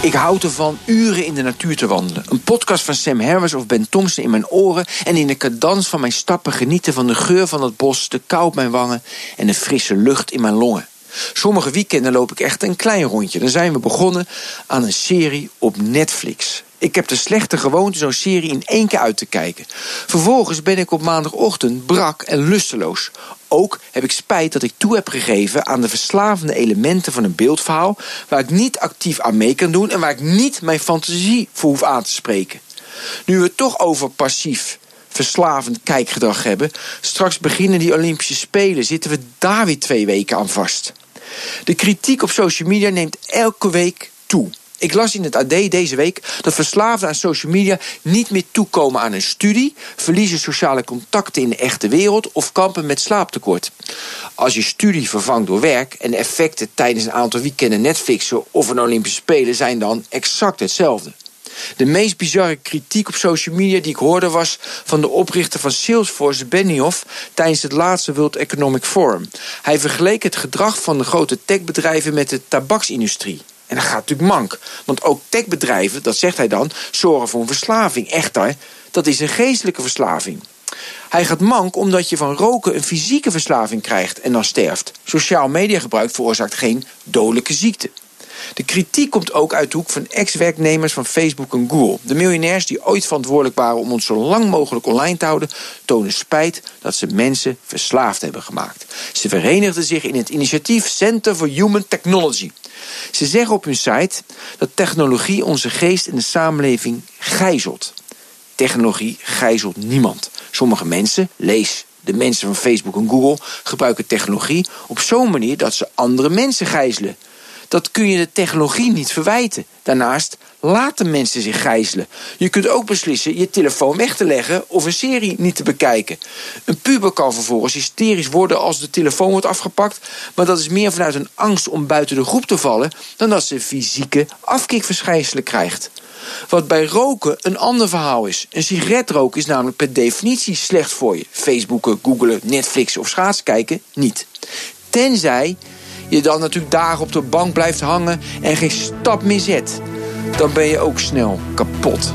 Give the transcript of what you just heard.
Ik houd ervan uren in de natuur te wandelen. Een podcast van Sam Harris of Ben Thompson in mijn oren... en in de cadans van mijn stappen genieten van de geur van het bos... de kou op mijn wangen en de frisse lucht in mijn longen. Sommige weekenden loop ik echt een klein rondje. Dan zijn we begonnen aan een serie op Netflix. Ik heb de slechte gewoonte zo'n serie in één keer uit te kijken. Vervolgens ben ik op maandagochtend brak en lusteloos. Ook heb ik spijt dat ik toe heb gegeven aan de verslavende elementen van een beeldverhaal... waar ik niet actief aan mee kan doen en waar ik niet mijn fantasie voor hoef aan te spreken. Nu we het toch over passief verslavend kijkgedrag hebben... straks beginnen die Olympische Spelen, zitten we daar weer twee weken aan vast. De kritiek op social media neemt elke week toe... Ik las in het AD deze week dat verslaafden aan social media niet meer toekomen aan een studie, verliezen sociale contacten in de echte wereld of kampen met slaaptekort. Als je studie vervangt door werk en de effecten tijdens een aantal weekenden Netflixen of een Olympische Spelen zijn dan exact hetzelfde. De meest bizarre kritiek op social media die ik hoorde was van de oprichter van Salesforce, Benioff, tijdens het laatste World Economic Forum. Hij vergeleek het gedrag van de grote techbedrijven met de tabaksindustrie. En dat gaat natuurlijk mank. Want ook techbedrijven, dat zegt hij dan, zorgen voor een verslaving. Echter, dat is een geestelijke verslaving. Hij gaat mank omdat je van roken een fysieke verslaving krijgt en dan sterft. Sociaal mediagebruik veroorzaakt geen dodelijke ziekte. De kritiek komt ook uit de hoek van ex-werknemers van Facebook en Google. De miljonairs die ooit verantwoordelijk waren om ons zo lang mogelijk online te houden, tonen spijt dat ze mensen verslaafd hebben gemaakt. Ze verenigden zich in het initiatief Center for Human Technology. Ze zeggen op hun site dat technologie onze geest en de samenleving gijzelt. Technologie gijzelt niemand. Sommige mensen, lees de mensen van Facebook en Google, gebruiken technologie op zo'n manier dat ze andere mensen gijzelen. Dat kun je de technologie niet verwijten. Daarnaast laten mensen zich gijzelen. Je kunt ook beslissen je telefoon weg te leggen of een serie niet te bekijken. Een puber kan vervolgens hysterisch worden als de telefoon wordt afgepakt, maar dat is meer vanuit een angst om buiten de groep te vallen dan dat ze fysieke afkikverschijnselen krijgt. Wat bij roken een ander verhaal is. Een sigaret roken is namelijk per definitie slecht voor je. Facebooken, googelen, Netflix of schaatsen kijken niet. Tenzij je dan natuurlijk dagen op de bank blijft hangen en geen stap meer zet. Dan ben je ook snel kapot.